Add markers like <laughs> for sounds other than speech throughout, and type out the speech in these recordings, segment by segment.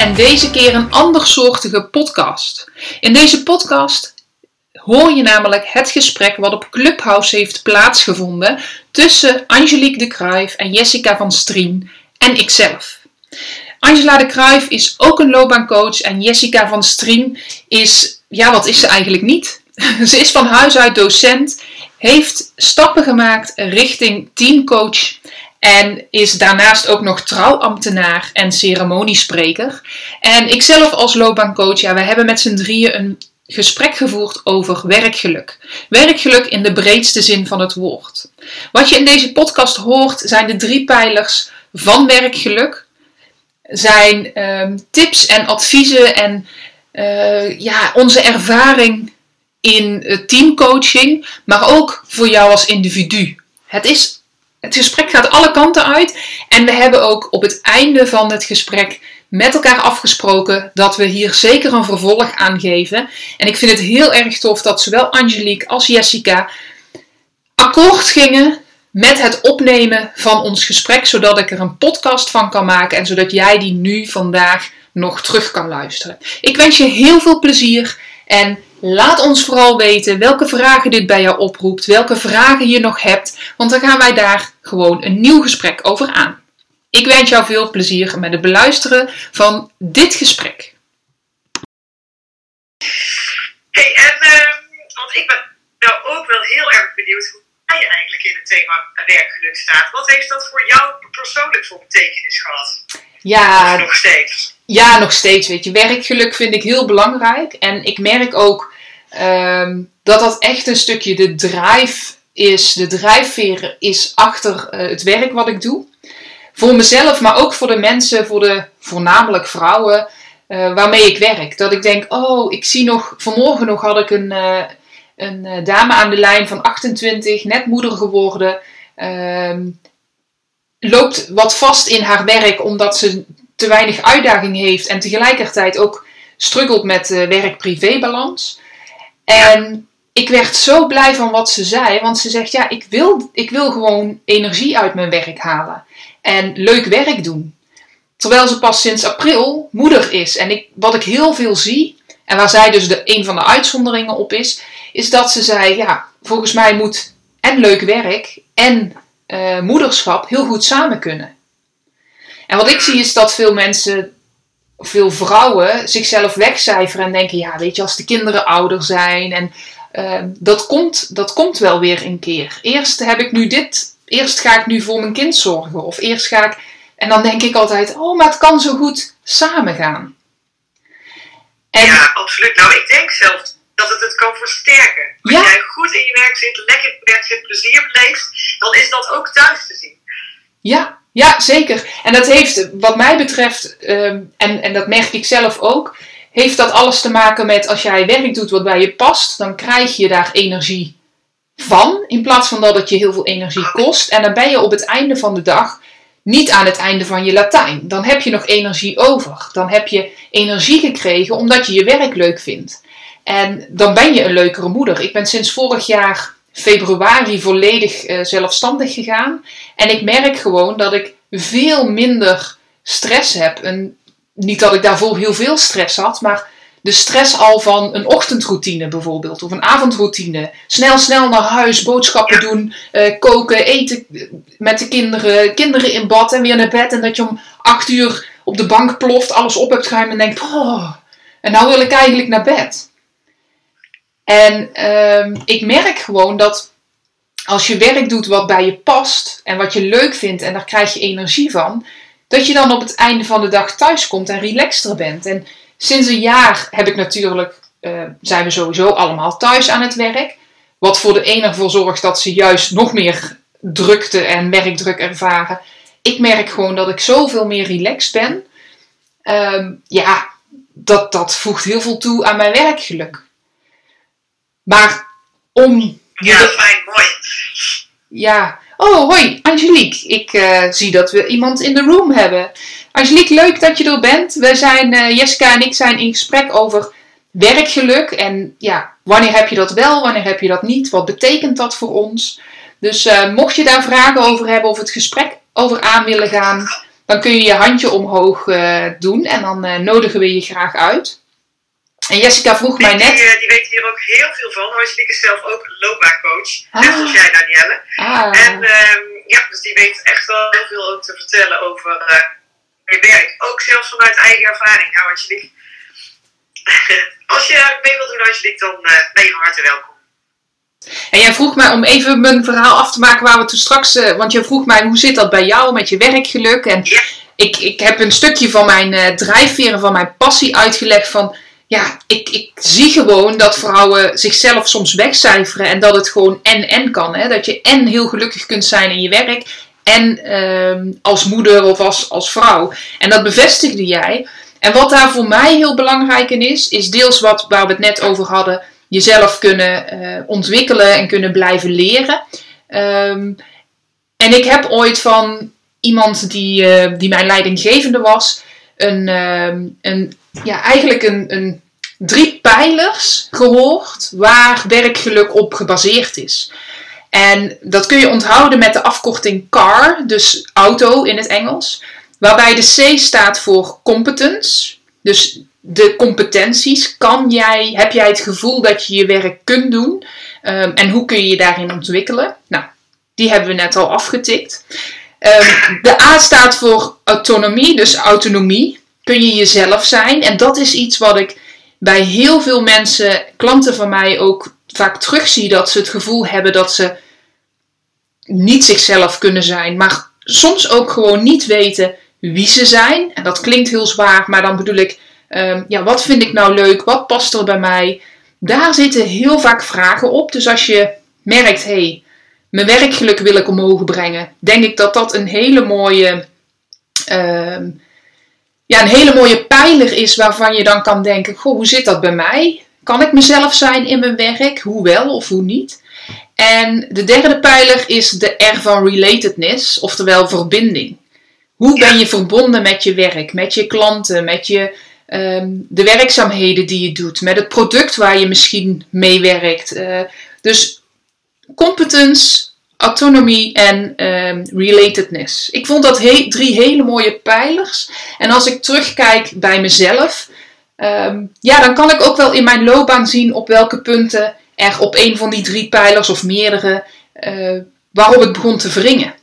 En deze keer een andersoortige podcast. In deze podcast hoor je namelijk het gesprek wat op Clubhouse heeft plaatsgevonden tussen Angelique de Kruijf en Jessica van Strien en ikzelf. Angela de Kruijf is ook een loopbaancoach en Jessica van Strien is, ja wat is ze eigenlijk niet? <laughs> ze is van huis uit docent, heeft stappen gemaakt richting teamcoach en is daarnaast ook nog trouwambtenaar en ceremoniespreker. En ikzelf als loopbaancoach, ja, we hebben met z'n drieën een gesprek gevoerd over werkgeluk. Werkgeluk in de breedste zin van het woord. Wat je in deze podcast hoort zijn de drie pijlers van werkgeluk. Zijn ehm, tips en adviezen en uh, ja, onze ervaring in teamcoaching, maar ook voor jou als individu. Het is het gesprek gaat alle kanten uit. En we hebben ook op het einde van het gesprek met elkaar afgesproken dat we hier zeker een vervolg aan geven. En ik vind het heel erg tof dat zowel Angelique als Jessica akkoord gingen met het opnemen van ons gesprek, zodat ik er een podcast van kan maken en zodat jij die nu vandaag nog terug kan luisteren. Ik wens je heel veel plezier en Laat ons vooral weten welke vragen dit bij jou oproept, welke vragen je nog hebt, want dan gaan wij daar gewoon een nieuw gesprek over aan. Ik wens jou veel plezier met het beluisteren van dit gesprek. Hey, en uh, want ik ben nou ook wel heel erg benieuwd hoe jij eigenlijk in het thema werkgeluk staat. Wat heeft dat voor jou persoonlijk voor betekenis gehad? Ja, nog steeds. Ja, nog steeds. Weet je, werkgeluk vind ik heel belangrijk. En ik merk ook um, dat dat echt een stukje de drive is, de drijfveer is achter uh, het werk wat ik doe. Voor mezelf, maar ook voor de mensen, voor de voornamelijk vrouwen uh, waarmee ik werk. Dat ik denk, oh, ik zie nog, vanmorgen nog had ik een, uh, een dame aan de lijn van 28, net moeder geworden. Uh, loopt wat vast in haar werk omdat ze te weinig uitdaging heeft en tegelijkertijd ook struggelt met werk-privé-balans. En ik werd zo blij van wat ze zei, want ze zegt: Ja, ik wil, ik wil gewoon energie uit mijn werk halen en leuk werk doen. Terwijl ze pas sinds april moeder is. En ik, wat ik heel veel zie, en waar zij dus de, een van de uitzonderingen op is, is dat ze zei: Ja, volgens mij moet en leuk werk en uh, moederschap heel goed samen kunnen. En wat ik zie is dat veel mensen veel vrouwen zichzelf wegcijferen en denken: ja, weet je, als de kinderen ouder zijn en uh, dat, komt, dat komt wel weer een keer. Eerst heb ik nu dit, eerst ga ik nu voor mijn kind zorgen, of eerst ga ik. En dan denk ik altijd: oh, maar het kan zo goed samen gaan. En, ja, absoluut. Nou, ik denk zelfs dat het het kan versterken. Als jij goed in je werk zit, lekker werk zit, plezier beleeft, dan is dat ook thuis te zien. Ja, ja, zeker. En dat heeft, wat mij betreft, ehm, en, en dat merk ik zelf ook, heeft dat alles te maken met als jij werk doet wat bij je past, dan krijg je daar energie van, in plaats van dat het je heel veel energie kost. En dan ben je op het einde van de dag niet aan het einde van je Latijn. Dan heb je nog energie over. Dan heb je energie gekregen omdat je je werk leuk vindt. En dan ben je een leukere moeder. Ik ben sinds vorig jaar februari volledig uh, zelfstandig gegaan. En ik merk gewoon dat ik veel minder stress heb. En niet dat ik daarvoor heel veel stress had, maar de stress al van een ochtendroutine bijvoorbeeld, of een avondroutine. Snel, snel naar huis, boodschappen doen, uh, koken, eten met de kinderen, kinderen in bad en weer naar bed. En dat je om acht uur op de bank ploft, alles op hebt geruimd en denkt, oh, en nou wil ik eigenlijk naar bed. En uh, ik merk gewoon dat als je werk doet wat bij je past en wat je leuk vindt en daar krijg je energie van, dat je dan op het einde van de dag thuis komt en relaxter bent. En sinds een jaar heb ik natuurlijk, uh, zijn we sowieso allemaal thuis aan het werk. Wat voor de ene ervoor zorgt dat ze juist nog meer drukte en werkdruk ervaren. Ik merk gewoon dat ik zoveel meer relaxed ben. ehm, ja, dat, dat voegt heel veel toe aan mijn werkgeluk. Maar om. Ja, fijn, mooi. Ja. Oh, hoi, Angelique. Ik eh, zie dat we iemand in de room hebben. Angelique, leuk dat je er bent. We zijn, uh, Jessica en ik zijn in gesprek over werkgeluk. En ja, wanneer heb je dat wel, wanneer heb je dat niet? Wat betekent dat voor ons? Dus uh, mocht je daar vragen over hebben of het gesprek over aan willen gaan, dan kun je je handje omhoog doen en dan nodigen we je graag uit. En Jessica vroeg die, mij net. Die, die, weet hier ook heel veel van. Angelique is zelf ook loopbaancoach. Ah. Net als jij, Danielle. Ah. En um, ja, dus die weet echt wel heel veel ook te vertellen over je werk. Ook zelfs vanuit eigen ervaring. Nou, Angelique. <laughs> als je mee wilt doen, Angelique, dan ben je van harte welkom. En jij vroeg mij om even mijn verhaal af te maken waar we toen straks. Uh, want je vroeg mij hoe zit dat bij jou met je werkgeluk? En ja. ik, ik heb een stukje van mijn uh, drijfveren, van mijn passie uitgelegd. Van ja, ik, ik zie gewoon dat vrouwen zichzelf soms wegcijferen. En dat het gewoon en-en kan. Hè? Dat je en heel gelukkig kunt zijn in je werk. En uh, als moeder of als, als vrouw. En dat bevestigde jij. En wat daar voor mij heel belangrijk in is, is deels wat waar we het net over hadden jezelf kunnen uh, ontwikkelen en kunnen blijven leren. Um, en ik heb ooit van iemand die, uh, die mijn leidinggevende was, een, uh, een, ja, eigenlijk een, een drie pijlers gehoord waar werkgeluk op gebaseerd is. En dat kun je onthouden met de afkorting CAR, dus auto in het Engels. Waarbij de C staat voor competence, dus de competenties. Kan jij, heb jij het gevoel dat je je werk kunt doen? Um, en hoe kun je je daarin ontwikkelen? Nou, die hebben we net al afgetikt. Um, de A staat voor autonomie, dus autonomie. Kun je jezelf zijn? En dat is iets wat ik bij heel veel mensen, klanten van mij ook vaak terugzie. Dat ze het gevoel hebben dat ze niet zichzelf kunnen zijn. Maar soms ook gewoon niet weten wie ze zijn. En dat klinkt heel zwaar, maar dan bedoel ik Um, ja, wat vind ik nou leuk? Wat past er bij mij? Daar zitten heel vaak vragen op. Dus als je merkt, hé, hey, mijn werkgeluk wil ik omhoog brengen, denk ik dat dat een hele mooie, um, ja, een hele mooie pijler is waarvan je dan kan denken, goh, hoe zit dat bij mij? Kan ik mezelf zijn in mijn werk? Hoe wel of hoe niet? En de derde pijler is de R van relatedness, oftewel verbinding. Hoe ben je verbonden met je werk, met je klanten, met je um, de werkzaamheden die je doet, met het product waar je misschien mee werkt. Uh, dus competence, autonomie en um, relatedness. Ik vond dat drie hele mooie pijlers. En als ik terugkijk bij mezelf, um, ja, dan kan ik ook wel in mijn loopbaan zien op welke punten er op een van die drie pijlers of meerdere, uh, waarop het begon te wringen.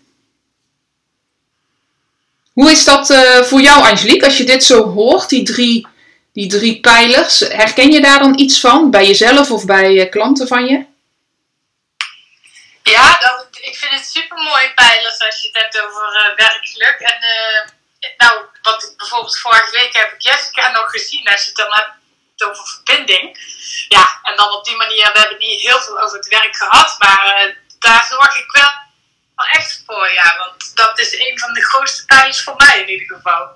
Hoe is dat uh, voor jou, Angelique, als je dit zo hoort, die drie, die drie pijlers? Herken je daar dan iets van, bij jezelf of bij uh, klanten van je? Ja, dat, ik vind het super mooie pijlers als je het hebt over uh, werkgeluk. En nou, wat bijvoorbeeld vorige week heb ik Jessica nog gezien, als je het dan hebt over verbinding. Ja, en dan op die manier, we hebben niet heel veel over het werk gehad, maar daar zorg ik wel echt voor, ja. Want dat is een van de grootste pijlers voor mij in ieder geval.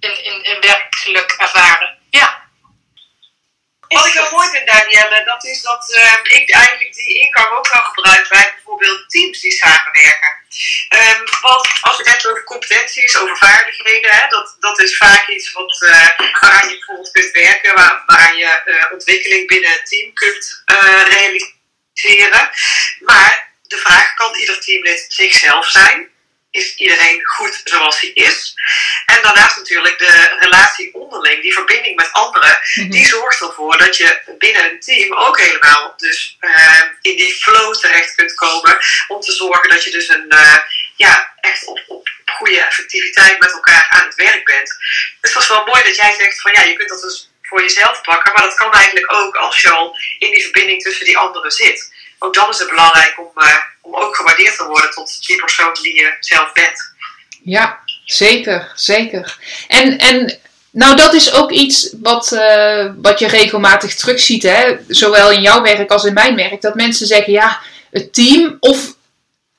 In, in, in ervaren. Ja. Wat ik wel mooi vind, Danielle, dat is dat uh, ik eigenlijk die ingang ook wel gebruik bij bijvoorbeeld teams die samenwerken. Um, want als we het hebben over competenties, over vaardigheden, hè, dat, dat is vaak iets wat, uh, waaraan je bijvoorbeeld kunt werken, waar, waaraan je uh, ontwikkeling binnen het team kunt realiseren. Maar de vraag: kan ieder teamlid zichzelf zijn? Is iedereen goed zoals hij is? En daarnaast natuurlijk de relatie onderling, die verbinding met anderen, mm-hmm. die zorgt ervoor dat je binnen een team ook helemaal dus uh, in die flow terecht kunt komen. Om te zorgen dat je dus een, uh, ja, echt op, op goede effectiviteit met elkaar aan het werk bent. Dus het was wel mooi dat jij zegt van ja, je kunt dat dus voor jezelf pakken, maar dat kan eigenlijk ook als je al in die verbinding tussen die anderen zit ook dan is het belangrijk om, uh, om ook gewaardeerd te worden tot die persoon die je zelf bent. Ja, zeker, zeker. En, en nou, dat is ook iets wat, uh, wat je regelmatig terugziet, hè? zowel in jouw werk als in mijn werk, dat mensen zeggen, ja, het team, of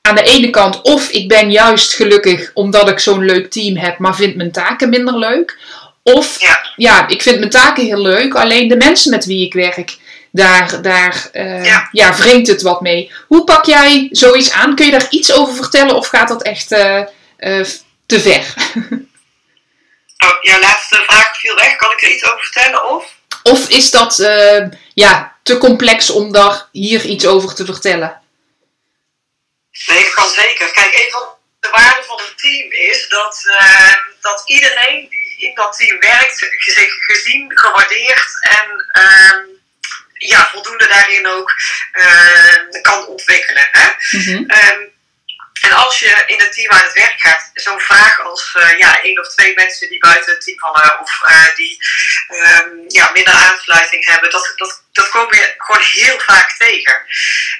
aan de ene kant, of ik ben juist gelukkig omdat ik zo'n leuk team heb, maar vind mijn taken minder leuk. Of Ja. ja, ik vind mijn taken heel leuk, alleen de mensen met wie ik werk, daar, daar eh, ja. Ja. wringt het wat mee. Hoe pak jij zoiets aan? Kun je daar iets over vertellen of gaat dat echt eh, eh, te ver? <laughs> Oh, jouw laatste vraag viel weg. Kan ik er iets over vertellen? Of? Of is dat ja, te complex om daar hier iets over te vertellen? Nee, dat kan zeker. Kijk, een van de waarden van een team is dat, dat iedereen die in dat team werkt gezien, gewaardeerd en ehm, ja, voldoende daarin ook eh, kan ontwikkelen. Hè? Mhm. Ehm, en als je in een team aan het werk gaat, zo'n vraag als eh, ja, één of twee mensen die buiten het team vallen of eh, die ehm, ja, minder aansluiting hebben, dat, dat, dat kom je gewoon heel vaak tegen.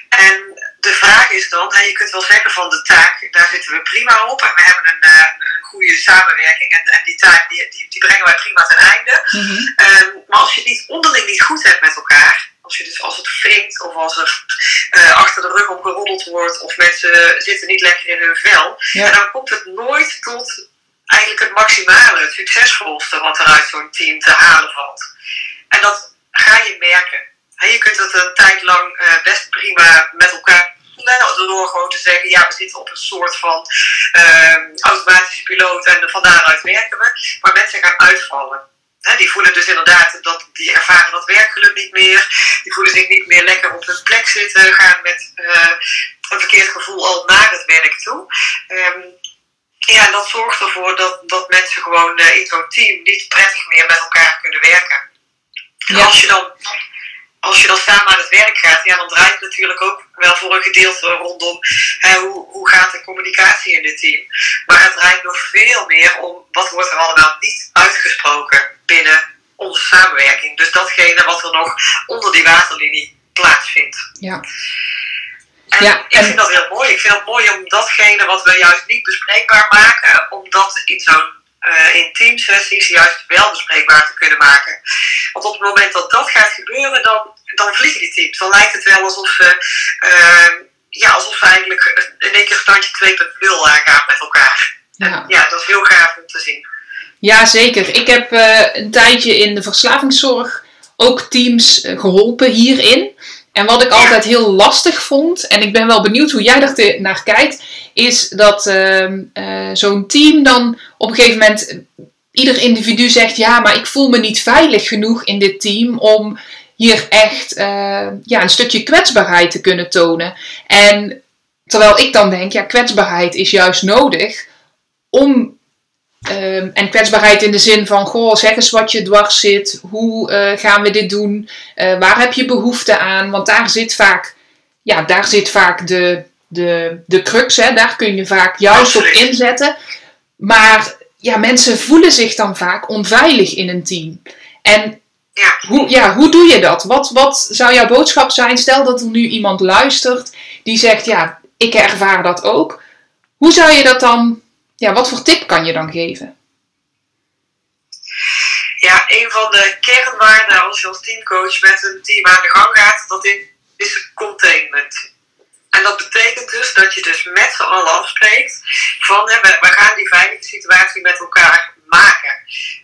En de vraag is dan, hè, je kunt wel zeggen van de taak, daar zitten we prima op en we hebben een, eh, een goede samenwerking en, en die taak die, die, die brengen wij prima ten einde. Mhm. Ehm, maar als je het niet onderling niet goed hebt met elkaar, als, je dus, als het wringt of als er eh, achter de rug om geroddeld wordt of mensen zitten niet lekker in hun vel, Ja. en dan komt het nooit tot eigenlijk het maximale, het succesvolste wat er uit zo'n team te halen valt. En dat ga je merken. Je kunt het een tijd lang eh, best prima met elkaar doen, door gewoon te zeggen, ja, we zitten op een soort van ehm, automatische piloot en van daaruit werken we. Maar mensen gaan uitvallen. Die voelen dus inderdaad dat die ervaren dat werkgeluk niet meer. Die voelen zich niet meer lekker op hun plek zitten. Gaan met eh, een verkeerd gevoel al naar het werk toe. Ehm, ja, dat zorgt ervoor dat, dat mensen gewoon eh, in zo'n team niet prettig meer met elkaar kunnen werken. En Ja. als, je dan, als je dan samen aan het werk gaat, ja, dan draait het natuurlijk ook wel voor een gedeelte rondom hè, hoe, hoe gaat de communicatie in het team. Maar het draait nog veel meer om wat wordt er allemaal niet uitgesproken binnen onze samenwerking. Dus datgene wat er nog onder die waterlinie plaatsvindt. Ja. En Ja, ik en- vind dat heel mooi. Ik vind het mooi om datgene wat we juist niet bespreekbaar maken, om dat in zo'n eh in teamsessies juist wel bespreekbaar te kunnen maken. Want op het moment dat dat gaat gebeuren, dan, dan vliegen die teams. Dan lijkt het wel alsof ze, eh, ja, alsof ze eigenlijk in één keer standje 2.0 aangaan met elkaar. Ja. Ja, dat is heel gaaf om te zien. Ja, zeker. Ik heb eh, een tijdje in de verslavingszorg ook teams eh, geholpen hierin. En wat ik altijd heel lastig vond, en ik ben wel benieuwd hoe jij daar naar kijkt, is dat ehm, eh, zo'n team dan op een gegeven moment ieder individu zegt: Ja, maar ik voel me niet veilig genoeg in dit team om hier echt eh, ja, een stukje kwetsbaarheid te kunnen tonen. En terwijl ik dan denk: Ja, kwetsbaarheid is juist nodig om Ehm, en kwetsbaarheid in de zin van, goh, zeg eens wat je dwars zit. Hoe eh, gaan we dit doen? Waar heb je behoefte aan? Want daar zit vaak, ja, daar zit vaak de, de, de crux. Hè? Daar kun je vaak juist op inzetten. Maar ja, mensen voelen zich dan vaak onveilig in een team. En Ja. hoe, ja, hoe doe je dat? Wat, wat zou jouw boodschap zijn? Stel dat er nu iemand luistert die zegt, ja, ik ervaar dat ook. Hoe zou je dat dan, ja, wat voor tip kan je dan geven? Ja, een van de kernwaarden als je als teamcoach met een team aan de gang gaat, dat is containment. En dat betekent dus dat je dus met z'n allen afspreekt van hè, we, we gaan die veilige situatie met elkaar maken.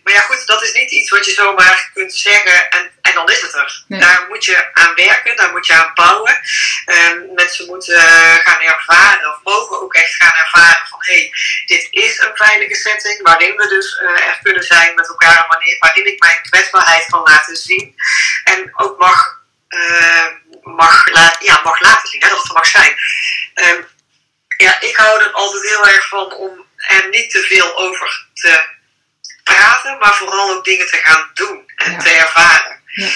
Maar ja goed, dat is niet iets wat je zomaar kunt zeggen en, en dan is het er. Nee. Daar moet je aan werken, daar moet je aan bouwen. Ehm, mensen moeten eh, gaan ervaren of mogen ook echt gaan ervaren van hé, hey, dit is een veilige setting waarin we dus eh, er kunnen zijn met elkaar, wanneer, waarin ik mijn kwetsbaarheid kan laten zien. En ook mag, ja, mag laten zien, hè, dat het er mag zijn. Ehm, ja, ik hou er altijd heel erg van om er niet te veel over te praten, maar vooral ook dingen te gaan doen en Ja. te ervaren. Ja.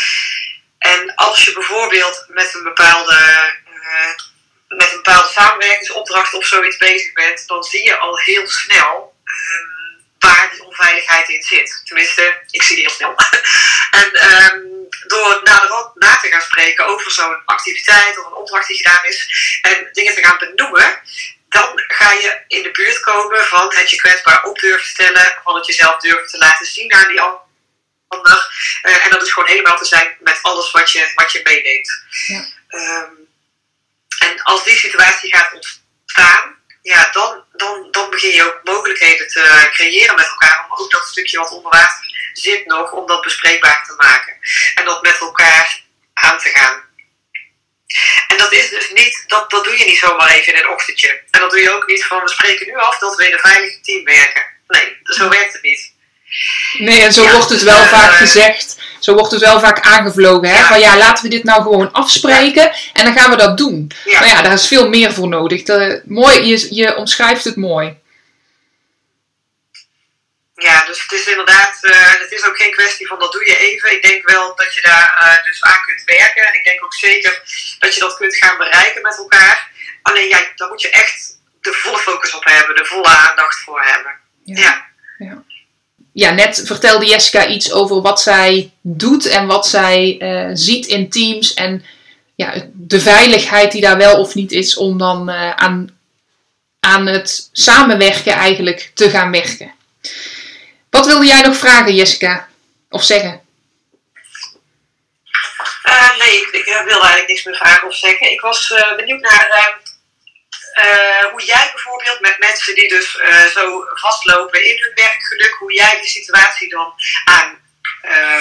En als je bijvoorbeeld met een bepaalde, eh, met een bepaalde samenwerkingsopdracht of zoiets bezig bent, dan zie je al heel snel ehm, waar die onveiligheid in zit. Tenminste, ik zie die heel snel. <laughs> en ehm, door naderhand na te gaan spreken over zo'n activiteit of een opdracht die gedaan is en dingen te gaan benoemen, dan ga je in de buurt komen van het je kwetsbaar op durven stellen, van het jezelf durven te laten zien aan die ander. Eh, en dat is gewoon helemaal te zijn met alles wat je, wat je meeneemt. Ja. Ehm, en als die situatie gaat ontstaan, ja, dan, dan, dan begin je ook mogelijkheden te creëren met elkaar. Om ook dat stukje wat onder water zit nog, om dat bespreekbaar te maken. En dat met elkaar aan te gaan. En dat is dus niet, dat, dat doe je niet zomaar even in een ochtendje. En dat doe je ook niet van we spreken nu af dat we in een veilig team werken. Nee, zo werkt het niet. Nee, en zo wordt het wel uh, vaak gezegd. Zo wordt het wel vaak aangevlogen. Hè? Ja. Van ja, laten we dit nou gewoon afspreken. En dan gaan we dat doen. Ja. Maar ja, daar is veel meer voor nodig. De, mooi, je, je omschrijft het mooi. Ja, dus het is inderdaad, uh, het is ook geen kwestie van dat doe je even. Ik denk wel dat je daar uh, dus aan kunt werken. En ik denk ook zeker dat je dat kunt gaan bereiken met elkaar. Alleen ja, daar moet je echt de volle focus op hebben, de volle aandacht voor hebben. Ja. ja. ja. Ja net vertelde Jessica iets over wat zij doet en wat zij uh, ziet in teams. En ja, de veiligheid die daar wel of niet is om dan aan, aan het samenwerken eigenlijk te gaan werken. Wat wilde jij nog vragen, Jessica? Of zeggen? Uh, nee, ik, ik, wilde eigenlijk niks meer vragen of zeggen. Ik was benieuwd naar uh, hoe jij bijvoorbeeld met mensen die dus zo vastlopen in hun werkgeluk, hoe jij die situatie dan aan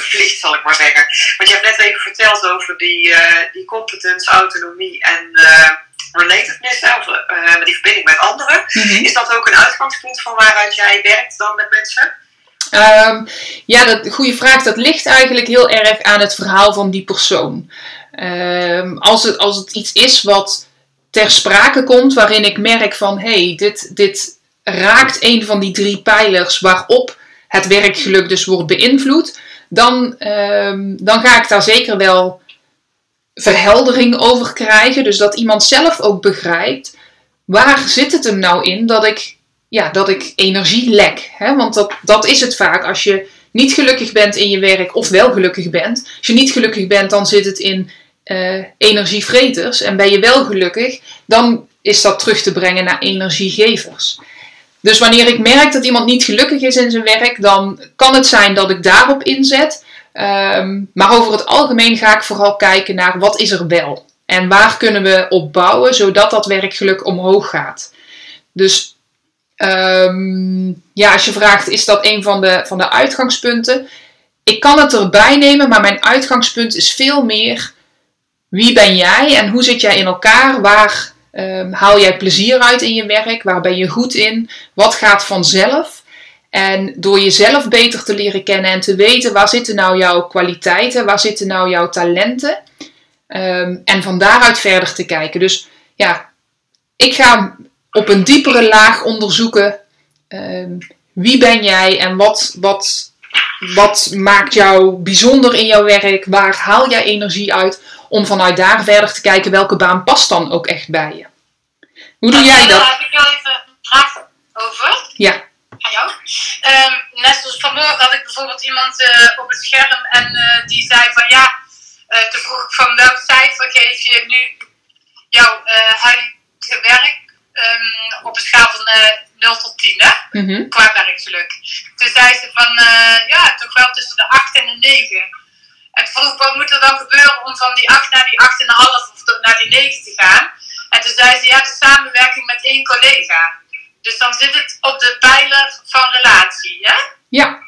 vliegt, zal ik maar zeggen. Want je hebt net even verteld over die, die competence, autonomie en relatedness, of die verbinding met anderen. Mm -hmm. Is dat ook een uitgangspunt van waaruit jij werkt dan met mensen? Um, ja, dat goede vraag. Dat ligt eigenlijk heel erg aan het verhaal van die persoon. Um, als, het, als het iets is wat ter sprake komt, waarin ik merk van hé, hey, dit, dit raakt een van die drie pijlers waarop het werkgeluk dus wordt beïnvloed, dan, um, dan ga ik daar zeker wel verheldering over krijgen. Dus dat iemand zelf ook begrijpt waar zit het hem nou in dat ik ja, dat ik energie lek. Hè? Want dat, dat is het vaak. Als je niet gelukkig bent in je werk, of wel gelukkig bent. Als je niet gelukkig bent, dan zit het in uh, energievreters. En ben je wel gelukkig, dan is dat terug te brengen naar energiegevers. Dus wanneer ik merk dat iemand niet gelukkig is in zijn werk, dan kan het zijn dat ik daarop inzet. Um, maar over het algemeen ga ik vooral kijken naar wat is er wel. En waar kunnen we op bouwen, zodat dat werkgeluk omhoog gaat. Dus Um, ja, als je vraagt, is dat een van de, van de uitgangspunten? Ik kan het erbij nemen, maar mijn uitgangspunt is veel meer wie ben jij en hoe zit jij in elkaar? Waar um, haal jij plezier uit in je werk? Waar ben je goed in? Wat gaat vanzelf? En door jezelf beter te leren kennen en te weten waar zitten nou jouw kwaliteiten, waar zitten nou jouw talenten? Um, en van daaruit verder te kijken. Dus ja, ik ga op een diepere laag onderzoeken. Uh, wie ben jij en wat, wat, wat maakt jou bijzonder in jouw werk? Waar haal jij energie uit? Om vanuit daar verder te kijken welke baan past dan ook echt bij je. Hoe doe jij dat? Daar heb ik wel even een vraag over. Ja. Aan jou. Um, net zoals vanmorgen had ik bijvoorbeeld iemand uh, op het scherm en uh, die zei van ja, uh, toen vroeg ik van welk cijfer geef je nu jouw huidige werk um, op een schaal van uh, 0 tot 10, hè? Mm -hmm. qua werkgeluk. Toen zei ze van, uh, ja, toch wel tussen de 8 en de 9. En toen vroeg ik, wat moet er dan gebeuren om van die 8 naar die 8,5 of tot naar die 9 te gaan? En toen zei ze, ja, de samenwerking met één collega. Dus dan zit het op de pijler van relatie, hè? Ja.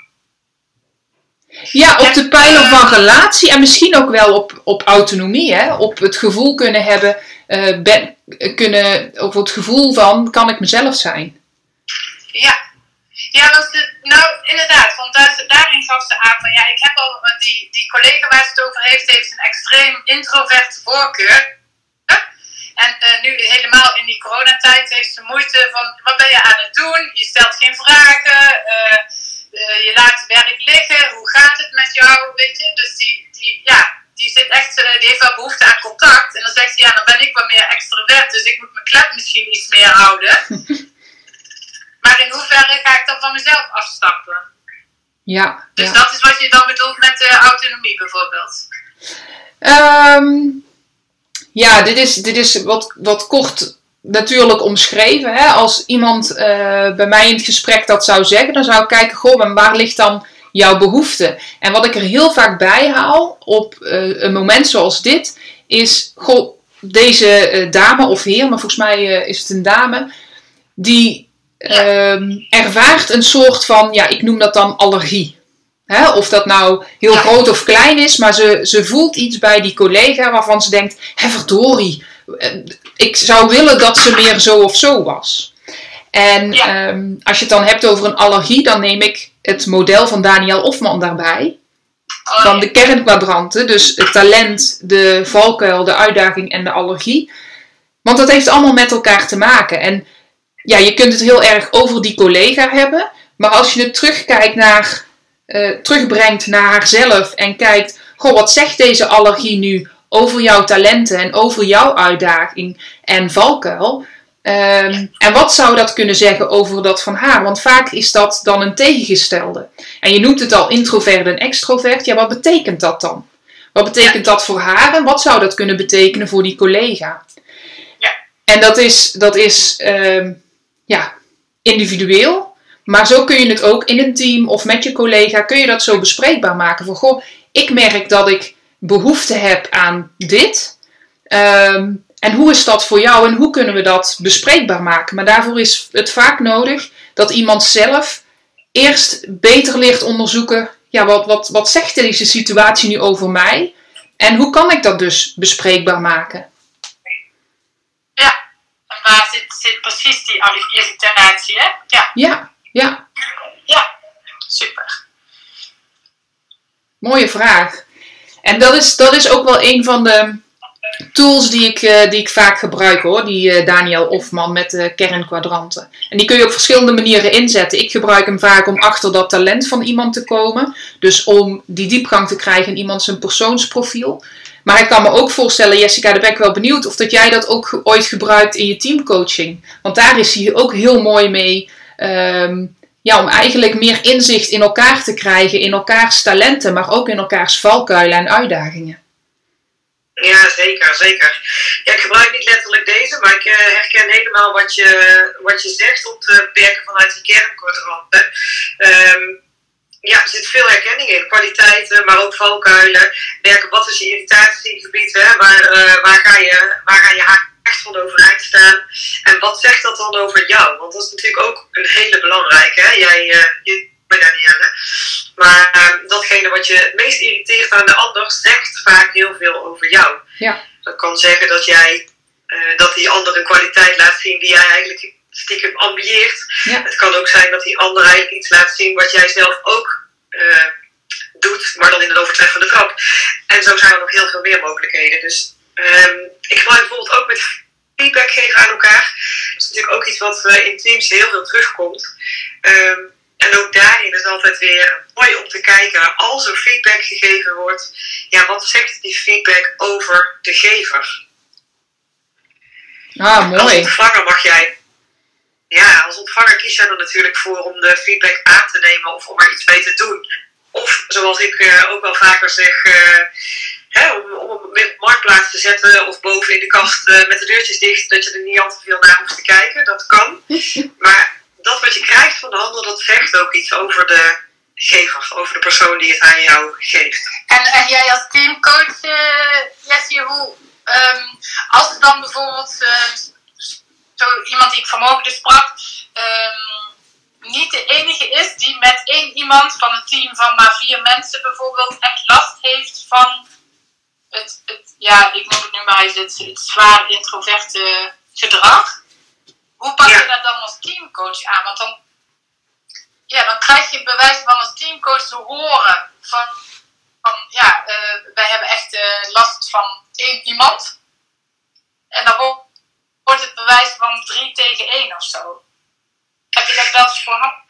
Ja, op de pijler van relatie en misschien ook wel op, op autonomie, hè? op het gevoel kunnen hebben, uh, ben, kunnen, over het gevoel van, kan ik mezelf zijn? Ja, ja nou inderdaad, want daar, daarin gaf ze aan van, ja, ik heb al, die, die collega waar ze het over heeft, heeft een extreem introverte voorkeur. En uh, nu helemaal in die coronatijd heeft ze moeite van, wat ben je aan het doen? Je stelt geen vragen, uh, je laat werk liggen, hoe gaat het met jou, weet je? Dus die, die, ja, die, zit echt, die heeft wel behoefte aan contact. En dan zegt ze, ja, dan ben ik wat meer extrovert, dus ik moet mijn klep misschien iets meer houden. <laughs> maar in hoeverre ga ik dan van mezelf afstappen? Ja. Dus ja. dat is wat je dan bedoelt met uh, autonomie bijvoorbeeld. Um, ja, dit is, dit is wat, wat kort natuurlijk omschreven. Hè? Als iemand uh, bij mij in het gesprek dat zou zeggen, dan zou ik kijken, goh, en waar ligt dan jouw behoefte? En wat ik er heel vaak bij haal op uh, een moment zoals dit, is, goh, deze uh, dame of heer, maar volgens mij is het een dame, die ehm, ervaart een soort van, ja, ik noem dat dan allergie. Hè? Of dat nou heel groot of klein is, maar ze, ze voelt iets bij die collega waarvan ze denkt: hé, verdorie, eh, ik zou willen dat ze meer zo of zo was. En Ja. ehm, als je het dan hebt over een allergie, dan neem ik het model van Daniel Ofman daarbij. Oh, Van ja. de kernkwadranten, dus het talent, de valkuil, de uitdaging en de allergie. Want dat heeft allemaal met elkaar te maken. En ja, je kunt het heel erg over die collega hebben, maar als je het terugkijkt naar, eh, terugbrengt naar haarzelf en kijkt, goh, wat zegt deze allergie nu over jouw talenten en over jouw uitdaging en valkuil? Ehm, en wat zou dat kunnen zeggen over dat van haar? Want vaak is dat dan een tegengestelde. En je noemt het al introvert en extrovert. Ja, wat betekent dat dan? Wat betekent dat voor haar en wat zou dat kunnen betekenen voor die collega? Ja. En dat is, dat is ehm, ja, individueel. Maar zo kun je het ook in een team of met je collega, kun je dat zo bespreekbaar maken. Van goh, ik merk dat ik behoefte heb aan dit. Ehm, en hoe is dat voor jou en hoe kunnen we dat bespreekbaar maken? Maar daarvoor is het vaak nodig dat iemand zelf eerst beter leert onderzoeken. Ja, wat, wat, wat zegt deze situatie nu over mij? En hoe kan ik dat dus bespreekbaar maken? Ja. En waar zit, zit precies die irritatie, hè? Ja. Ja, ja, Ja. Super. mooie vraag. En dat is, dat is ook wel een van de tools die ik, eh, die ik vaak gebruik hoor. Die eh, Daniel Ofman met de kernkwadranten. En die kun je op verschillende manieren inzetten. Ik gebruik hem vaak om achter dat talent van iemand te komen. Dus om die diepgang te krijgen in iemand zijn persoonsprofiel. Maar ik kan me ook voorstellen, Jessica, daar ben ik wel benieuwd of dat jij dat ook ooit gebruikt in je teamcoaching. Want daar is hij ook heel mooi mee. ehm, ja, om eigenlijk meer inzicht in elkaar te krijgen, in elkaars talenten, maar ook in elkaars valkuilen en uitdagingen. Ja, zeker, zeker. Ik gebruik niet letterlijk deze, maar ik eh, herken helemaal wat je, wat je zegt om te werken vanuit die kernkwadranten. Ehm ja, er zit veel herkenning in. Kwaliteiten, maar ook valkuilen. Werken, wat is je irritatiegebied? Waar, eh, waar, ga je, waar ga je echt van overeind staan? En wat zegt dat dan over jou? Want dat is natuurlijk ook een hele belangrijke. Hè? Jij, eh je, bij Danielle. Maar eh, datgene wat je het meest irriteert aan de ander, zegt vaak heel veel over jou. Ja. Dat kan zeggen dat jij eh, dat die ander een kwaliteit laat zien die jij eigenlijk stiekem ambieert. Ja. Het kan ook zijn dat die ander eigenlijk iets laat zien wat jij zelf ook eh, doet, maar dan in een overtreffende trap. En zo zijn er nog heel veel meer mogelijkheden. Dus ehm, ik gebruik bijvoorbeeld ook met feedback geven aan elkaar. Dat is natuurlijk ook iets wat eh, in teams heel veel terugkomt. Ehm, en ook daarin is altijd weer mooi om te kijken, als er feedback gegeven wordt, ja, wat zegt die feedback over de gever? Ah, Als mooi. ontvanger mag jij, ja, als ontvanger kies jij er natuurlijk voor om de feedback aan te nemen of om er iets mee te doen. Of zoals ik eh, ook wel vaker zeg, eh, hè, om, om hem op marktplaats te zetten of boven in de kast eh, met de deurtjes dicht, dat je er niet al te veel naar hoeft te kijken. Dat kan. <laughs> Maar dat wat je krijgt van de ander, dat zegt ook iets over de gever, over de persoon die het aan jou geeft. En, en jij als teamcoach, eh Jessie, hoe, ehm, als er dan bijvoorbeeld eh, zo iemand die ik vanmorgen dus sprak, ehm, niet de enige is die met één iemand van een team van maar vier mensen bijvoorbeeld echt last heeft van het, het ja, ik noem het nu maar eens het, het zwaar introverte gedrag. Hoe pak je Ja. dat dan als teamcoach aan? Want dan, ja, dan krijg je bewijs van als teamcoach te horen van, van ja, eh, wij hebben echt eh, last van één iemand. En dan wo- wordt het bewijs van drie tegen één of zo. Heb je dat wel eens voorhand?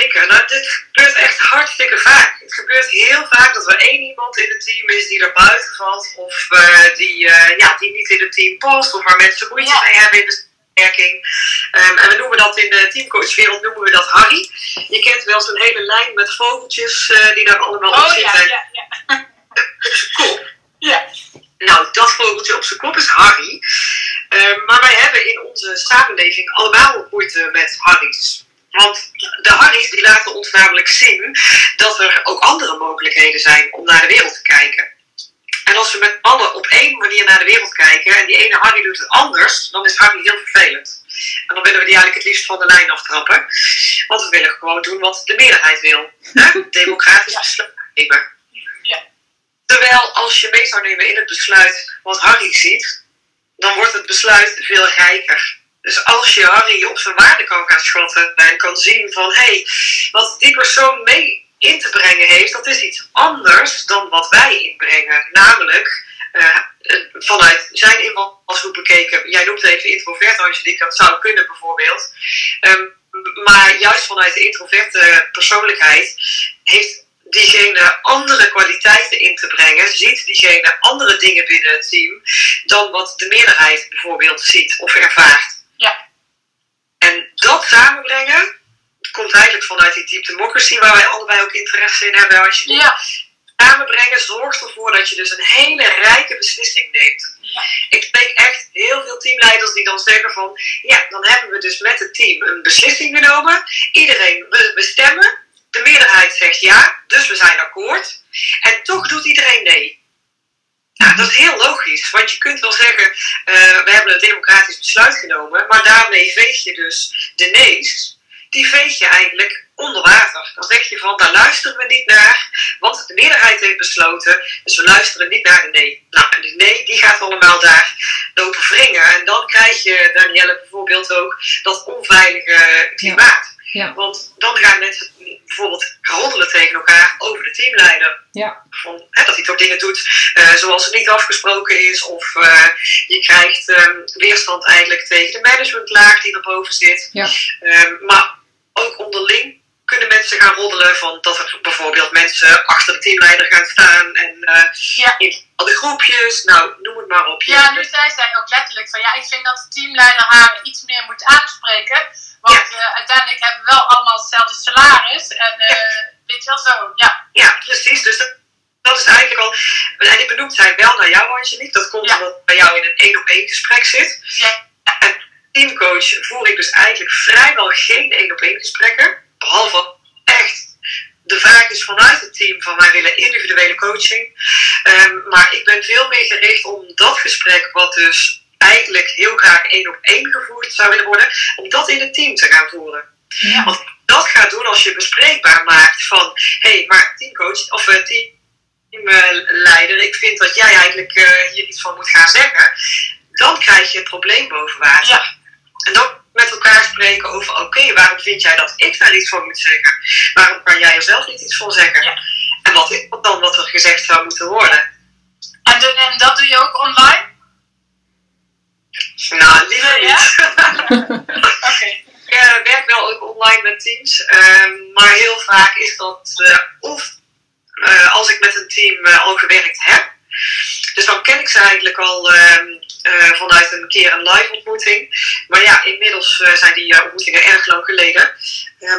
Ja, ja, zeker. Nou, dit gebeurt echt hartstikke vaak. Het gebeurt heel vaak dat er één iemand in het team is die er buiten valt, of eh, die, eh, ja, die niet in het team past, of waar mensen moeite Ja. mee hebben in de samenwerking. Ehm, en we noemen dat in de teamcoachwereld noemen we dat Harry. Je kent wel zo'n hele lijn met vogeltjes eh, die daar allemaal op Oh ja, zitten. ja, ja. <laughs> Kop. Ja, Nou, dat vogeltje op zijn kop is Harry. Ehm, maar wij hebben in onze samenleving allemaal moeite met Harry's. Want de Harry's die laten ons namelijk zien dat er ook andere mogelijkheden zijn om naar de wereld te kijken. En als we met allen op één manier naar de wereld kijken en die ene Harry doet het anders, dan is Harry heel vervelend. En dan willen we die eigenlijk het liefst van de lijn aftrappen. Want we willen gewoon doen wat de meerderheid wil. Hè? <laughs> Democratisch besluit nemen. Ja. Terwijl als je mee zou nemen in het besluit wat Harry ziet, dan wordt het besluit veel rijker. Dus als je Harry op zijn waarde kan gaan schatten en kan zien van hé, hey, wat die persoon mee in te brengen heeft, dat is iets anders dan wat wij inbrengen. Namelijk eh, vanuit zijn invalshoek bekeken, jij noemt even introvert Angelique, dat zou kunnen bijvoorbeeld. Ehm, maar juist vanuit de introverte persoonlijkheid heeft diegene andere kwaliteiten in te brengen, ziet diegene andere dingen binnen het team dan wat de meerderheid bijvoorbeeld ziet of ervaart. Dat samenbrengen komt eigenlijk vanuit die deep democracy waar wij allebei ook interesse in hebben. Als je Ja. samenbrengen zorgt ervoor dat je dus een hele rijke beslissing neemt. Ik spreek echt heel veel teamleiders die dan zeggen van, ja, dan hebben we dus met het team een beslissing genomen. Iedereen, we, we stemmen, de meerderheid zegt ja, dus we zijn akkoord. En toch doet iedereen nee. Nou, dat is heel logisch, want je kunt wel zeggen, eh, we hebben een democratisch besluit genomen, maar daarmee veeg je dus de nee's, die veeg je eigenlijk onder water. Dan zeg je van, daar luisteren we niet naar, want de meerderheid heeft besloten, dus we luisteren niet naar de nee. Nou, en die nee, die gaat allemaal daar lopen wringen. En dan krijg je, Danielle, bijvoorbeeld ook dat onveilige klimaat. Ja. Want dan gaan mensen bijvoorbeeld roddelen tegen elkaar over de teamleider. Ja. Van, hè, dat hij toch dingen doet eh, zoals het niet afgesproken is. Of eh, je krijgt ehm, weerstand eigenlijk tegen de managementlaag die erboven zit. Ja. Ehm, maar ook onderling kunnen mensen gaan roddelen van dat er bijvoorbeeld mensen achter de teamleider gaan staan en eh, Ja. in al die groepjes, nou noem het maar op. Ja, nu zei zij ook letterlijk van ja, ik vind dat de teamleider haar iets meer moet aanspreken. Want eh, uiteindelijk hebben we wel allemaal hetzelfde salaris. En eh, weet je wel zo, ja. Ja, precies. Dus dat, dat is eigenlijk al. En ik benoemd zij wel naar jou, Angelique. Dat komt omdat het bij jou in een één op één gesprek zit. Ja. En teamcoach voer ik dus eigenlijk vrijwel geen één op één gesprekken. Behalve echt. De vraag is vanuit het team van wij willen individuele coaching. Ehm, maar ik ben veel meer gericht om dat gesprek, wat dus eigenlijk heel graag één op één gevoerd zou willen worden, om dat in het team te gaan voeren. Ja. Want dat gaat doen als je bespreekbaar maakt van, hé, hey, maar teamcoach of eh, teamleider, ik vind dat jij eigenlijk eh, hier iets van moet gaan zeggen. Dan krijg je het probleem boven water. Ja. En dan met elkaar spreken over, oké, waarom vind jij dat ik daar iets van moet zeggen? Waarom kan jij er zelf niet iets van zeggen? Ja. En wat is dat dan wat er gezegd zou moeten worden? En, de- en dat doe je ook online? Nou, liever niet. <laughs> Oké. Ik werk wel ook online met teams. ehm, maar heel vaak is dat eh, of eh, als ik met een team eh, al gewerkt heb. Dus dan ken ik ze eigenlijk al ehm, eh, vanuit een keer een live ontmoeting. Maar ja, inmiddels eh, zijn die eh, ontmoetingen erg lang geleden.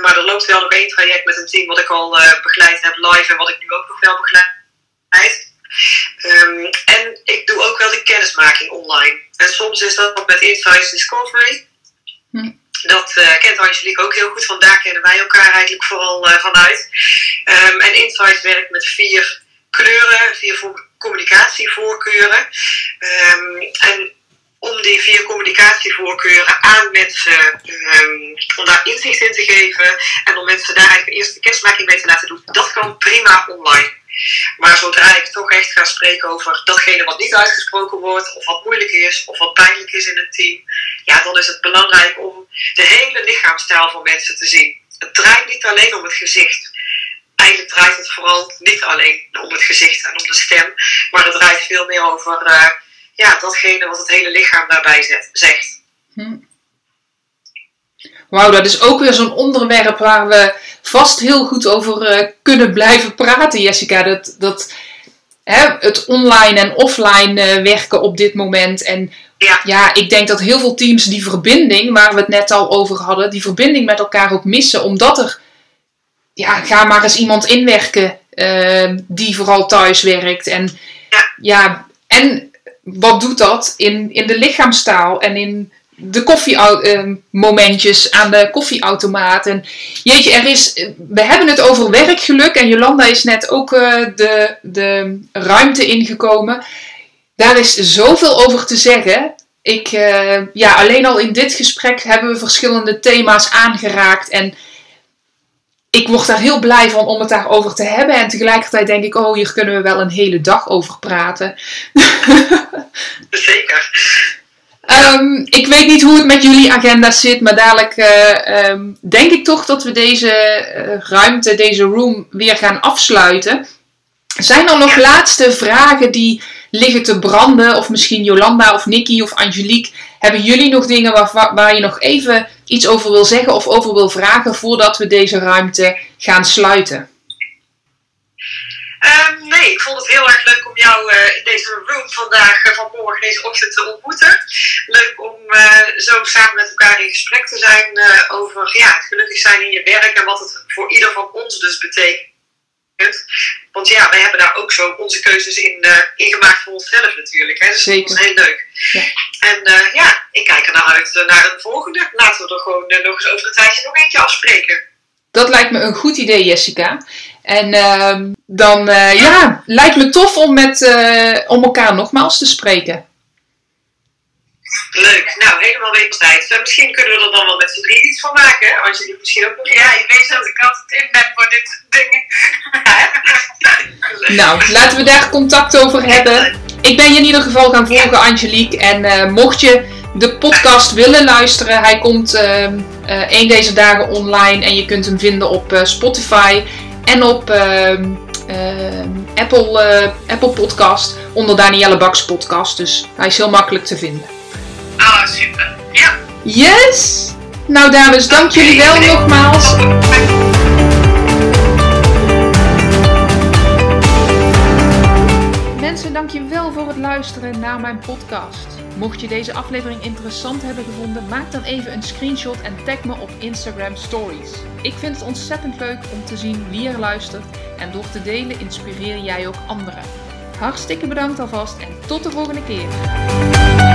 Maar er loopt wel nog één traject met een team wat ik al begeleid heb live en wat ik nu ook nog wel begeleid. Ehm, en ik doe ook wel de kennismaking online. En soms is dat met Insights Discovery. Dat eh, kent Angelique ook heel goed, want daar kennen wij elkaar eigenlijk vooral vanuit. Ehm, en Insights werkt met vier kleuren, vier communicatievoorkeuren. Ehm, en om die vier communicatievoorkeuren aan mensen, ehm, om daar inzicht in te geven en om mensen daar eigenlijk eerst de kennismaking mee te laten doen, dat kan prima online. Maar zodra ik toch echt ga spreken over datgene wat niet uitgesproken wordt, of wat moeilijk is, of wat pijnlijk is in het team, ja, dan is het belangrijk om de hele lichaamstaal van mensen te zien. Het draait niet alleen om het gezicht. Eigenlijk draait het vooral niet alleen om het gezicht en om de stem, maar het draait veel meer over eh, ja, datgene wat het hele lichaam daarbij zet, zegt. Wauw, dat is ook weer zo'n onderwerp waar we vast heel goed over eh, kunnen blijven praten, Jessica. Dat, dat, hè, het online en offline eh, werken op dit moment. En Ja. ja, ik denk dat heel veel teams die verbinding, waar we het net al over hadden, die verbinding met elkaar ook missen. Omdat er, ja, ga maar eens iemand inwerken eh, die vooral thuis werkt. En Ja. ja, en wat doet dat in, in de lichaamstaal en in de koffiemomentjes aan de koffieautomaat. En jeetje, er is, we hebben het over werkgeluk en Jolanda is net ook eh, de, de ruimte ingekomen. Daar is zoveel over te zeggen. ik, eh, ja, alleen al in dit gesprek hebben we verschillende thema's aangeraakt. En ik word daar heel blij van om het daarover te hebben. En tegelijkertijd denk ik, oh, hier kunnen we wel een hele dag over praten. <laughs> Zeker. Ehm, ik weet niet hoe het met jullie agenda zit, maar dadelijk eh, ehm, denk ik toch dat we deze eh, ruimte, deze room weer gaan afsluiten. Zijn er nog laatste vragen die liggen te branden? Of misschien Jolanda of Nikki of Angelique. Hebben jullie nog dingen waar, waar je nog even iets over wil zeggen of over wil vragen voordat we deze ruimte gaan sluiten? Um, nee, ik vond het heel erg leuk om jou uh, in deze room vandaag, uh, vanmorgen, deze ochtend te ontmoeten. Leuk om uh, zo samen met elkaar in gesprek te zijn over ja, het gelukkig zijn in je werk en wat het voor ieder van ons dus betekent. Want ja, wij hebben daar ook zo onze keuzes in, in gemaakt voor onszelf natuurlijk. Hè? Dus Zeker. dat is heel leuk. Ja. En ja, ik kijk er naar uit naar een volgende. Laten we er gewoon nog eens over een tijdje nog eentje afspreken. Dat lijkt me een goed idee, Jessica. En uh, dan, uh, ja, lijkt me tof om, met, om elkaar nogmaals te spreken. Leuk, nou helemaal wederzijds. misschien kunnen we er dan wel met z'n drie iets van maken, hè? Als je misschien ook nog. Ja, ik weet dat ik altijd in ben voor dit soort dingen. <laughs> nou, laten we daar contact over hebben. Ik ben je in ieder geval gaan volgen, Angelique. En uh, mocht je de podcast willen luisteren, hij komt één deze dagen online en je kunt hem vinden op Spotify en op uh, uh, Apple, uh, Apple Podcast onder Danielle Baks Podcast. Dus hij is heel makkelijk te vinden. Ah, super. Ja. Yes! Nou dames, dank jullie wel nogmaals. Mensen, dank je wel voor het luisteren naar mijn podcast. Mocht je deze aflevering interessant hebben gevonden, maak dan even een screenshot en tag me op Instagram Stories. Ik vind het ontzettend leuk om te zien wie er luistert en door te delen inspireer jij ook anderen. Hartstikke bedankt alvast en tot de volgende keer.